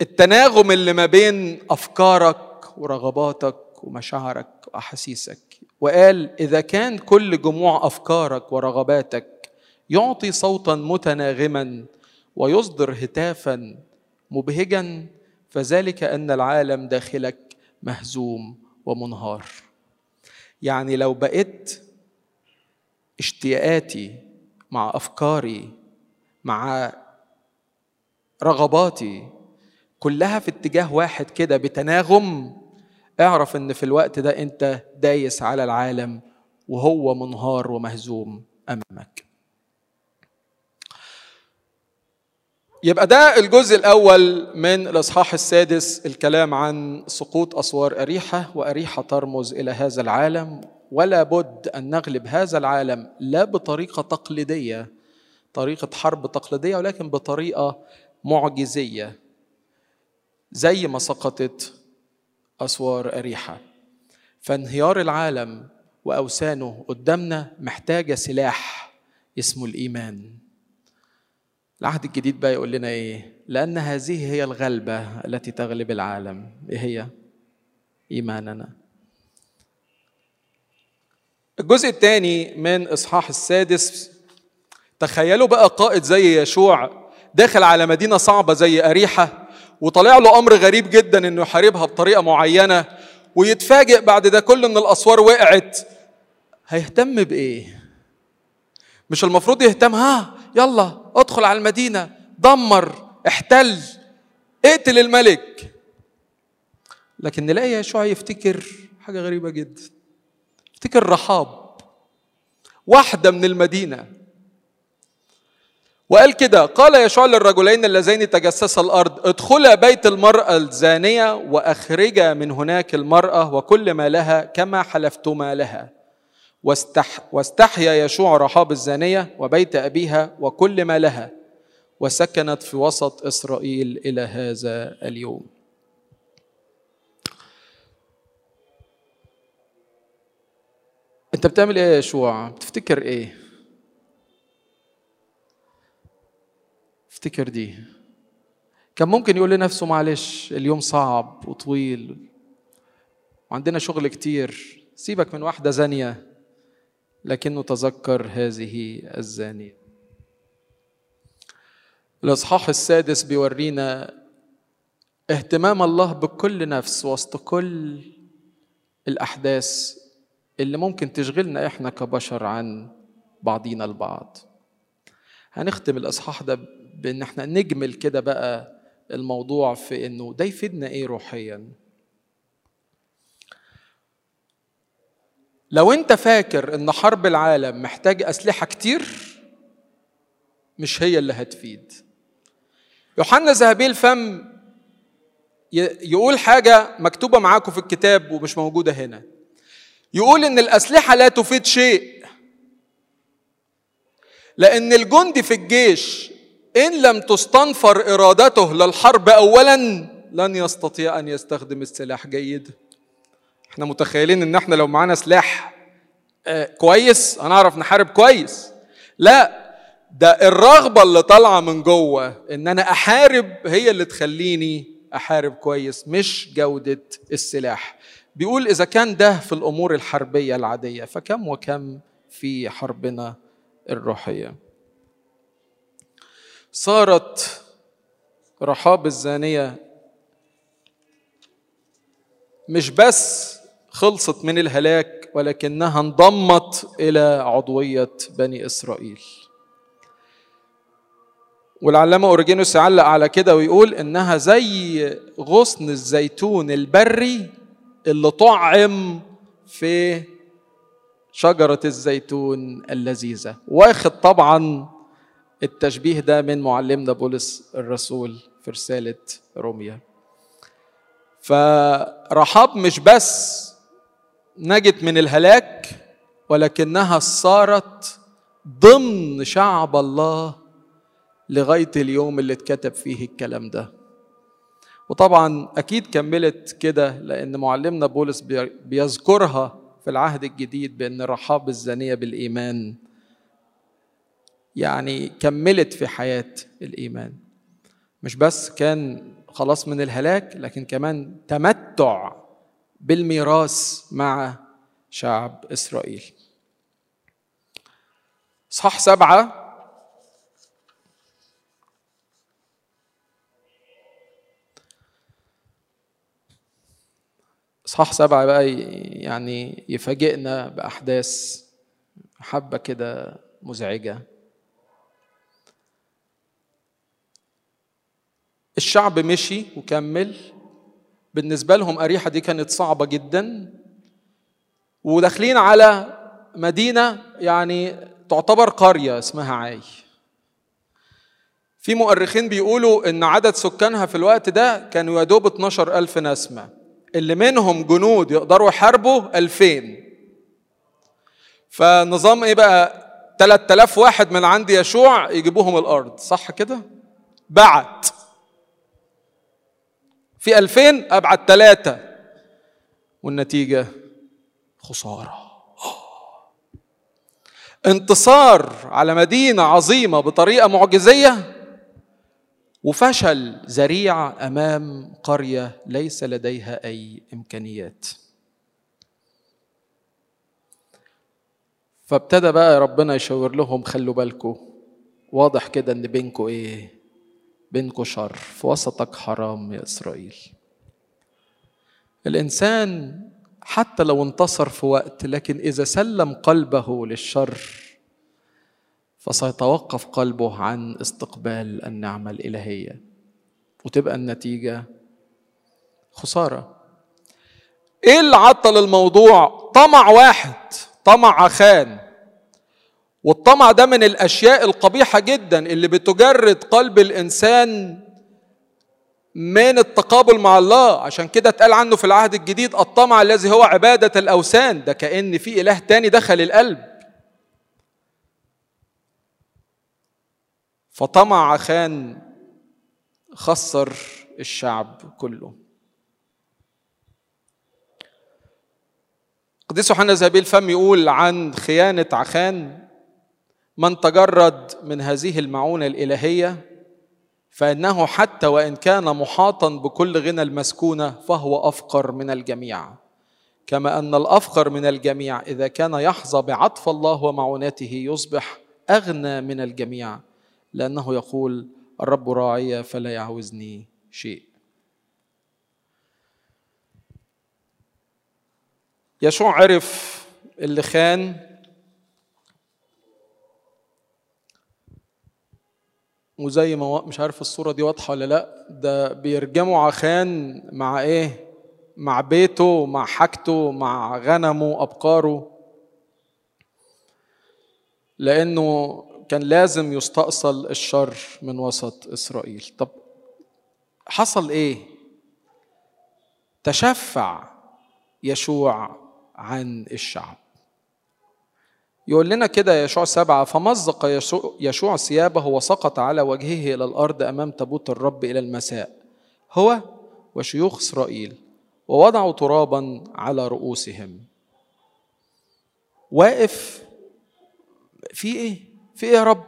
التناغم اللي ما بين أفكارك ورغباتك ومشاعرك وأحاسيسك. وقال إذا كان كل جموع أفكارك ورغباتك يعطي صوتا متناغما ويصدر هتافا مبهجا فذلك أن العالم داخلك مهزوم ومنهار. يعني لو بقيت اشتياقاتي مع أفكاري مع رغباتي كلها في اتجاه واحد كده بتناغم. اعرف ان في الوقت ده انت دايس على العالم وهو منهار ومهزوم أمامك. يبقى ده الجزء الأول من الإصحاح السادس الكلام عن سقوط أسوار أريحة وأريحة ترمز إلى هذا العالم. ولا بد أن نغلب هذا العالم لا بطريقة تقليدية طريقة حرب تقليدية ولكن بطريقة معجزية. زي ما سقطت أسوار أريحة. فانهيار العالم وأوثانه قدامنا محتاجه سلاح اسمه الإيمان. العهد الجديد بقى يقول لنا إيه؟ لأن هذه هي الغلبة التي تغلب العالم. إيه هي؟ إيماننا. الجزء الثاني من إصحاح السادس تخيلوا بقى قائد زي يشوع داخل على مدينة صعبة زي أريحة. وطلع له أمر غريب جدا إنه يحاربها بطريقة معينة ويتفاجئ بعد ده كله إن الأسوار وقعت. هيهتم بإيه؟ مش المفروض يهتم. ها يلا ادخل على المدينة. دمر احتل اقتل الملك. لكن نلاقي يشوع يفتكر حاجة غريبة جدا. افتكر رحاب واحدة من المدينة. وقال كده قال يشوع للرجلين اللذين تجسسا الأرض ادخلا بيت المرأة الزانية واخرجا من هناك المرأة وكل ما لها كما حلفتما لها. واستح واستحيا يشوع رحاب الزانية وبيت أبيها وكل ما لها. وسكنت في وسط إسرائيل إلى هذا اليوم. أنت بتعمل إيه يا يشوع؟ بتفتكر إيه؟ افتكر دي؟ كان ممكن يقول لنفسه معلش اليوم صعب وطويل. وعندنا شغل كتير. سيبك من واحدة زانية لكنه تذكر هذه الزانية. الإصحاح السادس بيورينا اهتمام الله بكل نفس وسط كل الأحداث اللي ممكن تشغلنا إحنا كبشر عن بعضينا البعض. هنختم الإصحاح ده بإن إحنا نجمل كده بقى الموضوع في إنه ده يفيدنا إيه روحيا؟ لو أنت فاكر إن حرب العالم محتاج أسلحة كتير مش هي اللي هتفيد. يوحنا ذهبي الفم يقول حاجة مكتوبة معاكم في الكتاب ومش موجودة هنا. يقول إن الأسلحة لا تفيد شيء لأن الجندي في الجيش إن لم تستنفر إرادته للحرب اولا لن يستطيع أن يستخدم السلاح جيدا إحنا متخيلين إن إحنا لو معانا سلاح آه كويس هنعرف نحارب كويس. لا ده الرغبة اللي طالعة من جوه إن أنا أحارب هي اللي تخليني أحارب كويس مش جودة السلاح. بيقول إذا كان ده في الأمور الحربية العادية فكم وكم في حربنا الروحية. صارت رحاب الزانية. مش بس خلصت من الهلاك ولكنها انضمت إلى عضوية بني إسرائيل. والعلامة أورجينوس يعلق على كده ويقول إنها زي غصن الزيتون البري اللي طعم في شجرة الزيتون اللذيذة. واخد طبعا التشبيه ده من معلمنا بولس الرسول في رسالة روميا. فرحاب مش بس نجت من الهلاك ولكنها صارت ضمن شعب الله لغاية اليوم اللي اتكتب فيه الكلام ده. وطبعا أكيد كملت كده لأن معلمنا بولس بيذكرها في العهد الجديد بأن رحاب الزانية بالإيمان يعني كملت في حياة الإيمان. مش بس كان خلاص من الهلاك لكن كمان تمتع بالميراث مع شعب إسرائيل. صح سبعة. صح سبعة بقى يعني يفاجئنا بأحداث حبة كده مزعجة. الشعب مشي وكمل. بالنسبة لهم أريحة دي كانت صعبة جدا. وداخلين على مدينة يعني تعتبر قرية اسمها عاي. في مؤرخين بيقولوا إن عدد سكانها في الوقت ده كانوا يا دوب 12 ألف نسمة. اللي منهم جنود يقدروا يحاربوا 2000 فنظام إيه بقى؟ 3000 واحد من عند يشوع يجيبوهم الأرض. صح كده؟ بعت. في 2000 ابعت ثلاثة والنتيجة خسارة. انتصار على مدينة عظيمة بطريقة معجزية وفشل ذريع أمام قرية ليس لديها أي إمكانيات. فابتدى بقى ربنا يشاور لهم خلوا بالكم واضح كده إن بينكم إيه؟ بينكم شر في وسطك حرام يا إسرائيل. الإنسان حتى لو انتصر في وقت لكن إذا سلم قلبه للشر فسيتوقف قلبه عن استقبال النعمة الإلهية وتبقى النتيجة خسارة. إيه اللي عطل الموضوع؟ طمع واحد طمع عخان والطمع ده من الأشياء القبيحة جدا اللي بتجرد قلب الإنسان من التقابل مع الله. عشان كده اتقال عنه في العهد الجديد الطمع الذي هو عبادة الأوثان. ده كأن في إله تاني دخل القلب. فطمع خان خسر الشعب كله. قديس يوحنا ذهبي الفم يقول عن خيانة عخان من تجرد من هذه المعونة الإلهية فإنه حتى وإن كان محاطا بكل غنى المسكونة فهو أفقر من الجميع. كما أن الأفقر من الجميع إذا كان يحظى بعطف الله ومعونته يصبح أغنى من الجميع لأنه يقول الرب راعي فلا يعوزني شيء يشوع عرف اللي خان وزي ما مش عارف الصورة دي واضحة ولا لأ ده بيرجموا عخان مع إيه؟ مع بيته مع حاجته مع غنمه أبقاره. لأنه كان لازم يستأصل الشر من وسط إسرائيل. طب حصل إيه؟ تشفع يشوع عن الشعب. يقول لنا كده يشوع سبعة فمزق يشوع ثيابه وسقط على وجهه إلى الأرض أمام تابوت الرب إلى المساء هو وشيوخ إسرائيل ووضعوا ترابا على رؤوسهم. واقف في إيه؟ في إيه يا رب؟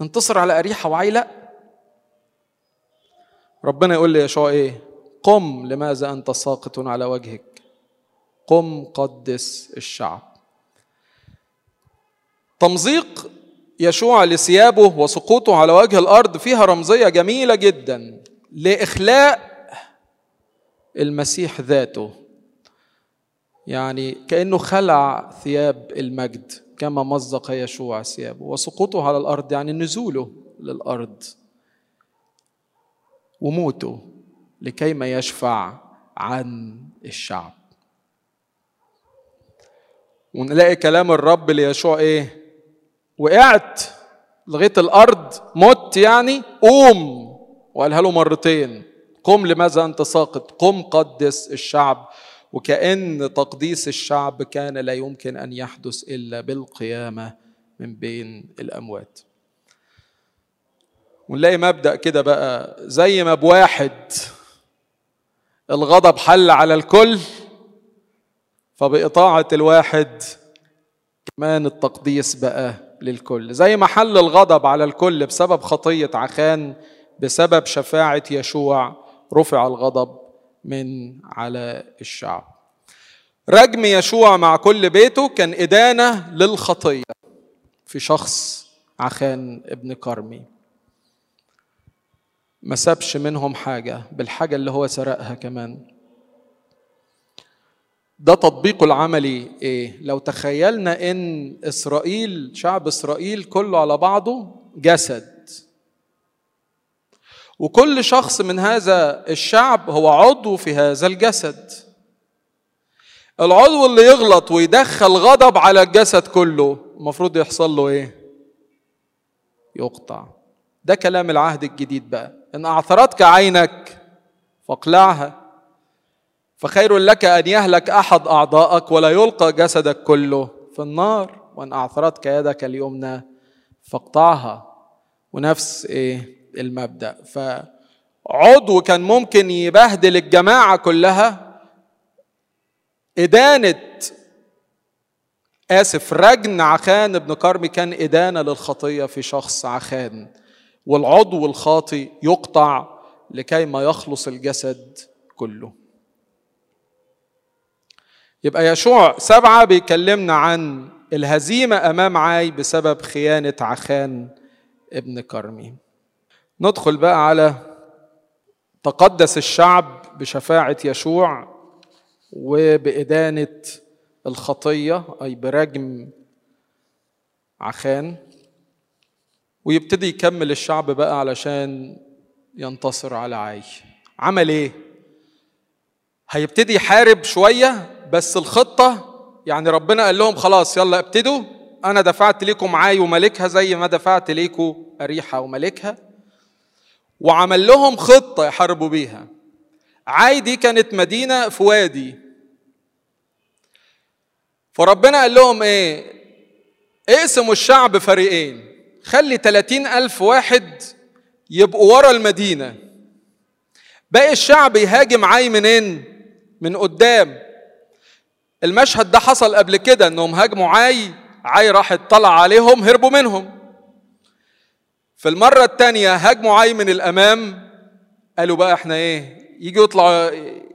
انتصر على أريحة وعي لا ربنا يقول لي يشوع إيه؟ قم لماذا أنت ساقط على وجهك؟ قم قدس الشعب. تمزيق يشوع لثيابه وسقوطه على وجه الأرض فيها رمزية جميلة جدا لإخلاء المسيح ذاته. يعني كأنه خلع ثياب المجد كما مزق يشوع ثيابه وسقوطه على الأرض يعني نزوله للأرض. وموته لكي ما يشفع عن الشعب. ونلاقي كلام الرب ليشوع إيه؟ وقعت لغاية الأرض مت يعني قوم. وقالها له مرتين قم لماذا أنت ساقط؟ قم قدس الشعب. وكأن تقديس الشعب كان لا يمكن أن يحدث إلا بالقيامة من بين الأموات. ونلاقي مبدأ كده بقى زي ما بواحد الغضب حل على الكل فبإطاعة الواحد كمان التقديس بقى للكل. زي ما حل الغضب على الكل بسبب خطية عخان بسبب شفاعة يشوع رفع الغضب من على الشعب. رجم يشوع مع كل بيته كان إدانة للخطية في شخص عخان ابن كرمي. ما سابش منهم حاجة بالحاجة اللي هو سرقها كمان. ده تطبيقه العملي إيه؟ لو تخيلنا إن إسرائيل شعب إسرائيل كله على بعضه جسد. وكل شخص من هذا الشعب هو عضو في هذا الجسد. العضو اللي يغلط ويدخل غضب على الجسد كله المفروض يحصل له إيه؟ يقطع. ده كلام العهد الجديد بقى. إن اعثرتك عينك فاقلعها. فخير لك أن يهلك أحد اعضائك ولا يلقى جسدك كله في النار. وأن أعثرتك يدك اليمنى فاقطعها. ونفس إيه؟ المبدأ. فعضو كان ممكن يبهدل الجماعة كلها. إدانة آسف رجن عخان ابن كرمي كان إدانة للخطية في شخص عخان. والعضو الخاطي يقطع لكي ما يخلص الجسد كله. يبقى يشوع سبعة بيكلمنا عن الهزيمة أمام عاي بسبب خيانة عخان ابن كرمي. ندخل بقى على تقدس الشعب بشفاعة يشوع وبإدانة الخطية أي برجم عخان. ويبتدي يكمل الشعب بقى علشان ينتصر على عاي. عمل إيه؟ هيبتدي يحارب شوية بس الخطة يعني ربنا قال لهم خلاص يلا ابتدوا. أنا دفعت لكم عاي وملكها زي ما دفعت لكم أريحة وملكها وعمل لهم خطة يحاربوا بيها. عاي دي كانت مدينة في وادي فربنا قال لهم إيه؟ اقسموا الشعب فريقين. خلي 30 ألف واحد يبقوا ورا المدينة. باقي الشعب يهاجم عاي منين؟ من قدام. المشهد ده حصل قبل كده انهم هاجموا عاي عاي راح اطلع عليهم هربوا منهم. في المرة الثانية هاجموا عاي من الأمام قالوا بقى إحنا إيه يجوا يطلعوا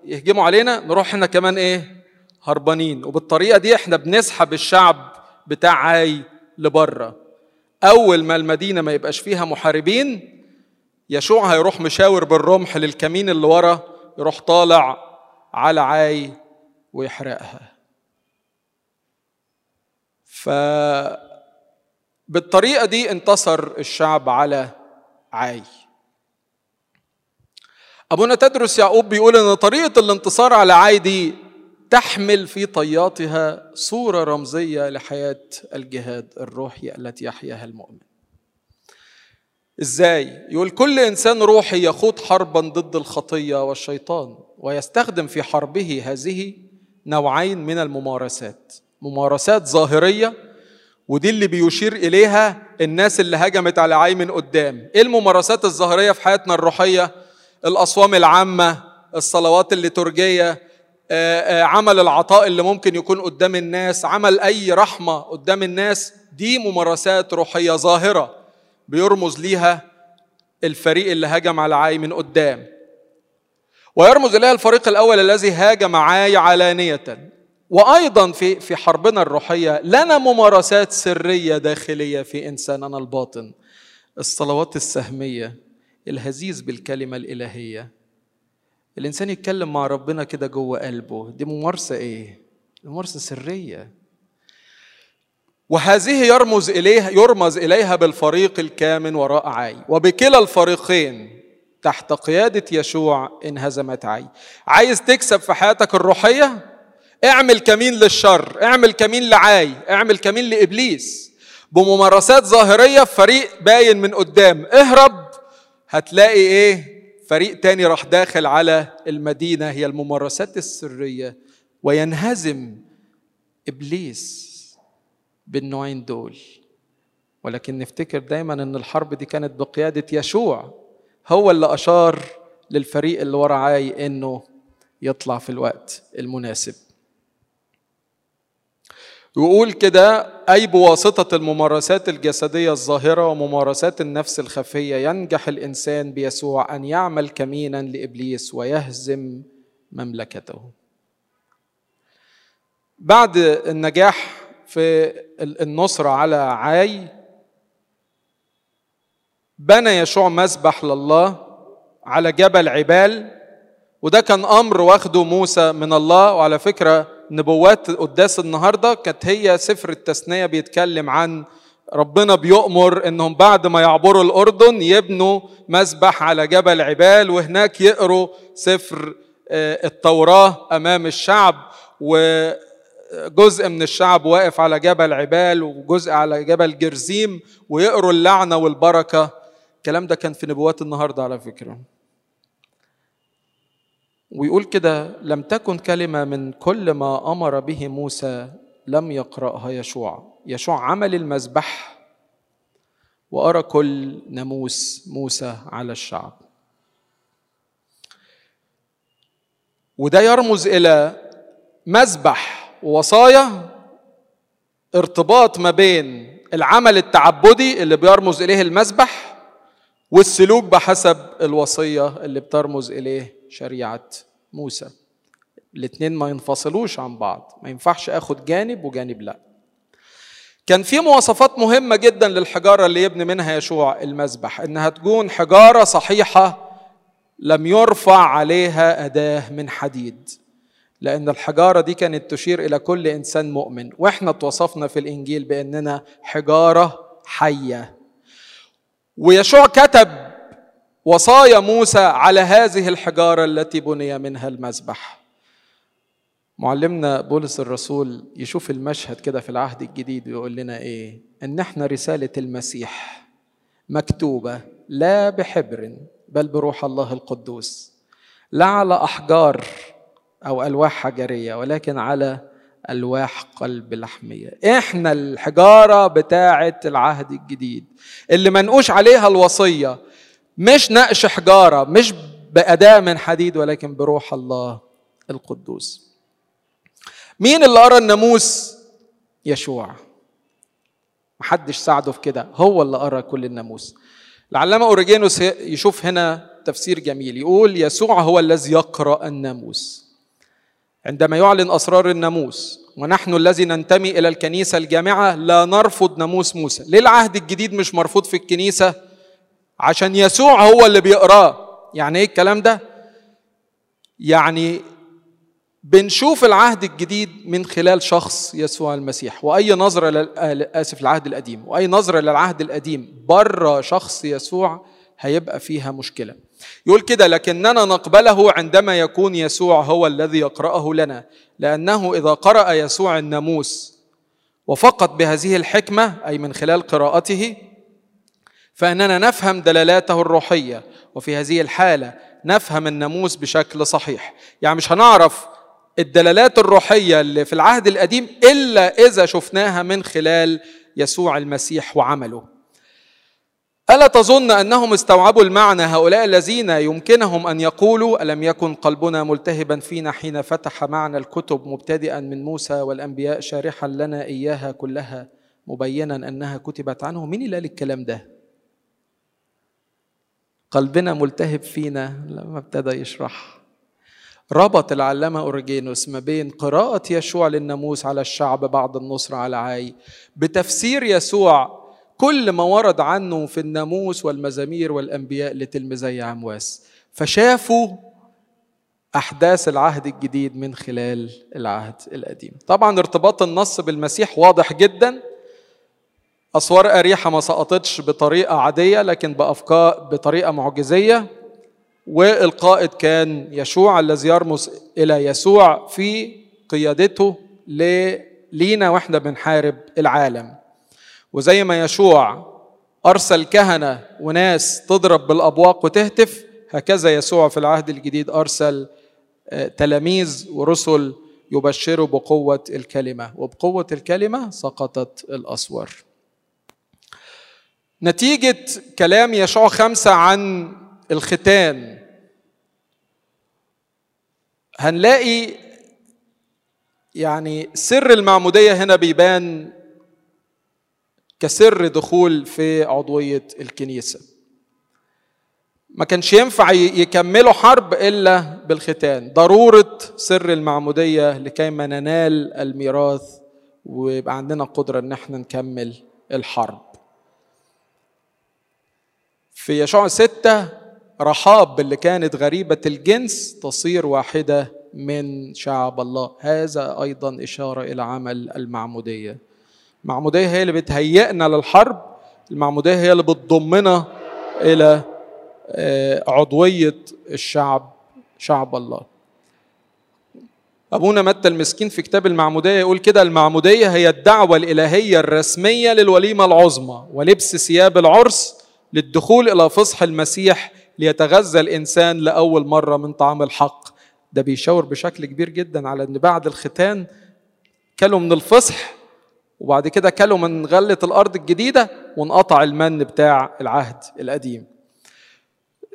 يهجموا علينا نروح إحنا كمان إيه هربانين. وبالطريقة دي إحنا بنسحب الشعب بتاع عاي لبره. أول ما المدينة ما يبقاش فيها محاربين يشوع هيروح مشاور بالرمح للكمين اللي ورا يروح طالع على عاي ويحرقها. ف بالطريقة دي انتصر الشعب على عاي. أبونا تدرس يعقوب بيقول إن طريقة الانتصار على عاي دي تحمل في طياتها صورة رمزية لحياة الجهاد الروحي التي يحياها المؤمن. إزاي؟ يقول كل إنسان روحي يخوض حربا ضد الخطية والشيطان ويستخدم في حربه هذه نوعين من الممارسات. ممارسات ظاهرية ودي اللي بيشير إليها الناس اللي هجمت على عاي من قدام. إيه الممارسات الظاهرية في حياتنا الروحية؟ الأصوام العامة الصلوات الليتورجية عمل العطاء اللي ممكن يكون قدام الناس عمل أي رحمة قدام الناس. دي ممارسات روحية ظاهرة بيرمز ليها الفريق اللي هجم على عاي من قدام. ويرمز إليها الفريق الأول الذي هاجم عاي علانيه وأيضا في في حربنا الروحية لنا ممارسات سرية داخلية في إنساننا الباطن. الصلوات السهمية الهزيز بالكلمة الإلهية. الإنسان يتكلم مع ربنا كده جوه قلبه. دي ممارسة إيه؟ ممارسة سرية. وهذه يرمز إليها يرمز إليها بالفريق الكامن وراء عاي وبكلا الفريقين تحت قيادة يشوع انهزمت عاي عايز تكسب في حياتك الروحية؟ اعمل كمين للشر اعمل كمين لعاي اعمل كمين لإبليس. بممارسات ظاهرية في فريق باين من قدام. اهرب. هتلاقي إيه؟ فريق تاني راح داخل على المدينة هي الممارسات السرية. وينهزم إبليس بالنوعين دول. ولكن نفتكر دايما إن الحرب دي كانت بقيادة يشوع هو اللي أشار للفريق اللي ورا عاي إنه يطلع في الوقت المناسب. يقول كده أي بواسطة الممارسات الجسدية الظاهرة وممارسات النفس الخفية ينجح الإنسان بيسوع أن يعمل كمينا لإبليس ويهزم مملكته. بعد النجاح في النصرة على عاي بنى يشوع مسبح لله على جبل عبال وده كان أمر واخده موسى من الله وعلى فكرة نبوات قداس النهارده كانت هي سفر التثنية بيتكلم عن ربنا بيؤمر إنهم بعد ما يعبروا الأردن يبنوا مسبح على جبل عبال وهناك يقروا سفر آه، التوراة أمام الشعب وجزء من الشعب واقف على جبل عبال وجزء على جبل جرزيم ويقروا اللعنة والبركة. الكلام ده كان في نبوات النهارده على فكرة. ويقول كده لم تكن كلمة من كل ما أمر به موسى لم يقرأها يشوع. يشوع عمل المذبح وأرى كل ناموس موسى على الشعب. وده يرمز إلى مذبح ووصايا ارتباط ما بين العمل التعبدي اللي بيرمز إليه المذبح والسلوك بحسب الوصية اللي بترمز إليه شريعة موسى. الاتنين ما ينفصلوش عن بعض. ما ينفعش آخد جانب وجانب لا. كان في مواصفات مهمة جدا للحجارة اللي يبني منها يشوع المذبح إنها تكون حجارة صحيحة لم يرفع عليها أداة من حديد لأن الحجارة دي كانت تشير إلى كل إنسان مؤمن. وإحنا اتوصفنا في الإنجيل بأننا حجارة حية. ويشوع كتب وصايا موسى على هذه الحجارة التي بني منها المذبح. معلمنا بولس الرسول يشوف المشهد كده في العهد الجديد ويقول لنا إيه؟ إن إحنا رسالة المسيح مكتوبة لا بحبر بل بروح الله القدوس لا على أحجار أو ألواح حجرية ولكن على ألواح قلب لحمية. إحنا الحجارة بتاعه العهد الجديد اللي منقوش عليها الوصية مش نقش حجارة مش بأداة من حديد ولكن بروح الله القدوس. مين اللي قرأ الناموس؟ يشوع. محدش ساعده في كده هو اللي قرأ كل الناموس. العلامة أوريجينوس يشوف هنا تفسير جميل. يقول يسوع هو الذي يقرأ الناموس. عندما يعلن أسرار الناموس ونحن الذي ننتمي إلى الكنيسة الجامعة لا نرفض ناموس موسى. ليه العهد الجديد مش مرفوض في الكنيسة عشان يسوع هو اللي بيقراه. يعني إيه الكلام ده؟ يعني بنشوف العهد الجديد من خلال شخص يسوع المسيح. وأي نظرة اسف العهد القديم. وأي نظرة للعهد القديم بره شخص يسوع هيبقى فيها مشكلة. يقول كده لكننا نقبله عندما يكون يسوع هو الذي يقرأه لنا. لأنه إذا قرأ يسوع الناموس وفقط بهذه الحكمة أي من خلال قراءته فإننا نفهم دلالاته الروحية. وفي هذه الحالة نفهم الناموس بشكل صحيح. يعني مش هنعرف الدلالات الروحية اللي في العهد القديم إلا إذا شفناها من خلال يسوع المسيح وعمله. ألا تظن أنهم استوعبوا المعنى هؤلاء الذين يمكنهم أن يقولوا ألم يكن قلبنا ملتهبا فينا حين فتح معنى الكتب مبتدئا من موسى والأنبياء شارحا لنا إياها كلها مبينا أنها كتبت عنه؟ مين اللي قال الكلام ده؟ قلبنا ملتهب فينا لما ابتدى يشرح. ربط العلامة أورجينوس ما بين قراءة يشوع للناموس على الشعب بعد النصر على عاي بتفسير يسوع كل ما ورد عنه في الناموس والمزامير والأنبياء لتلميذي عمواس. فشافوا أحداث العهد الجديد من خلال العهد القديم. طبعا ارتباط النص بالمسيح واضح جدا أسوار أريحة ما سقطتش بطريقة عادية لكن بأفكار بطريقة معجزية. والقائد كان يشوع الذي يرمز إلى يسوع في قيادته لينا وإحنا بنحارب العالم. وزي ما يشوع أرسل كهنة وناس تضرب بالأبواق وتهتف هكذا يسوع في العهد الجديد أرسل آه، تلاميذ ورسل يبشروا بقوة الكلمة. وبقوة الكلمة سقطت الأسوار. نتيجة كلام يشوع خمسة عن الختان. هنلاقي يعني سر المعمودية هنا بيبان كسر دخول في عضوية الكنيسة. ما كانش ينفع يكملوا حرب إلا بالختان. ضرورة سر المعمودية لكي ما ننال الميراث ويبقى عندنا قدرة إن إحنا نكمل الحرب. في يشوع ستة رحاب اللي كانت غريبة الجنس تصير واحدة من شعب الله. هذا أيضا إشارة إلى عمل المعمودية. المعمودية هي اللي بتهيئنا للحرب المعمودية هي اللي بتضمنا إلى آه، عضوية الشعب شعب الله. أبونا متى المسكين في كتاب المعمودية يقول كده المعمودية هي الدعوة الإلهية الرسمية للوليمة العظمى ولبس ثياب العرس للدخول إلى فصح المسيح ليتغذى الإنسان لأول مرة من طعام الحق. ده بيشاور بشكل كبير جدا على أن بعد الختان كلوا من الفصح وبعد كده كلوا من غلة الأرض الجديدة وانقطع المن بتاع العهد القديم.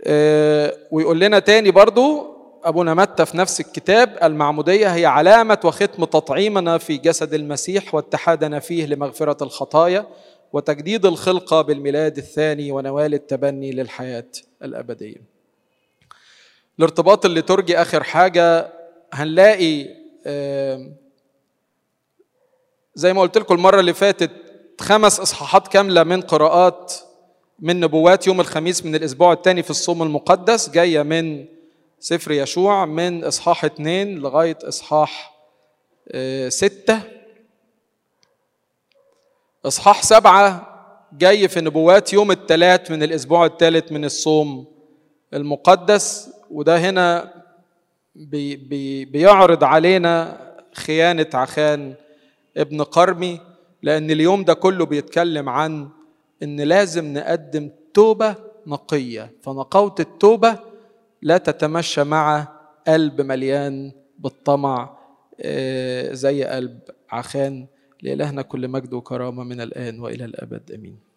آه، ويقول لنا تاني برضو أبونا متى في نفس الكتاب المعمودية هي علامة وختم تطعيمنا في جسد المسيح واتحادنا فيه لمغفرة الخطايا. وتجديد الخلقة بالميلاد الثاني ونوال التبني للحياة الأبدية. الارتباط اللي ترجي آخر حاجة هنلاقي زي ما قلت لكم المرة اللي فاتت خمس إصحاحات كاملة من قراءات من نبوات يوم الخميس من الأسبوع الثاني في الصوم المقدس جاية من سفر يشوع من إصحاح اثنين لغاية إصحاح آه، ستة. إصحاح سبعة جاي في نبوات يوم الثلاث من الأسبوع الثالث من الصوم المقدس وده هنا بي بي بيعرض علينا خيانة عخان ابن قرمي لأن اليوم ده كله بيتكلم عن إن لازم نقدم توبة نقية. فنقاوة التوبة لا تتمشى مع قلب مليان بالطمع آه، زي قلب عخان لإلهنا كل مجد وكرامة من الآن وإلى الأبد. آمين.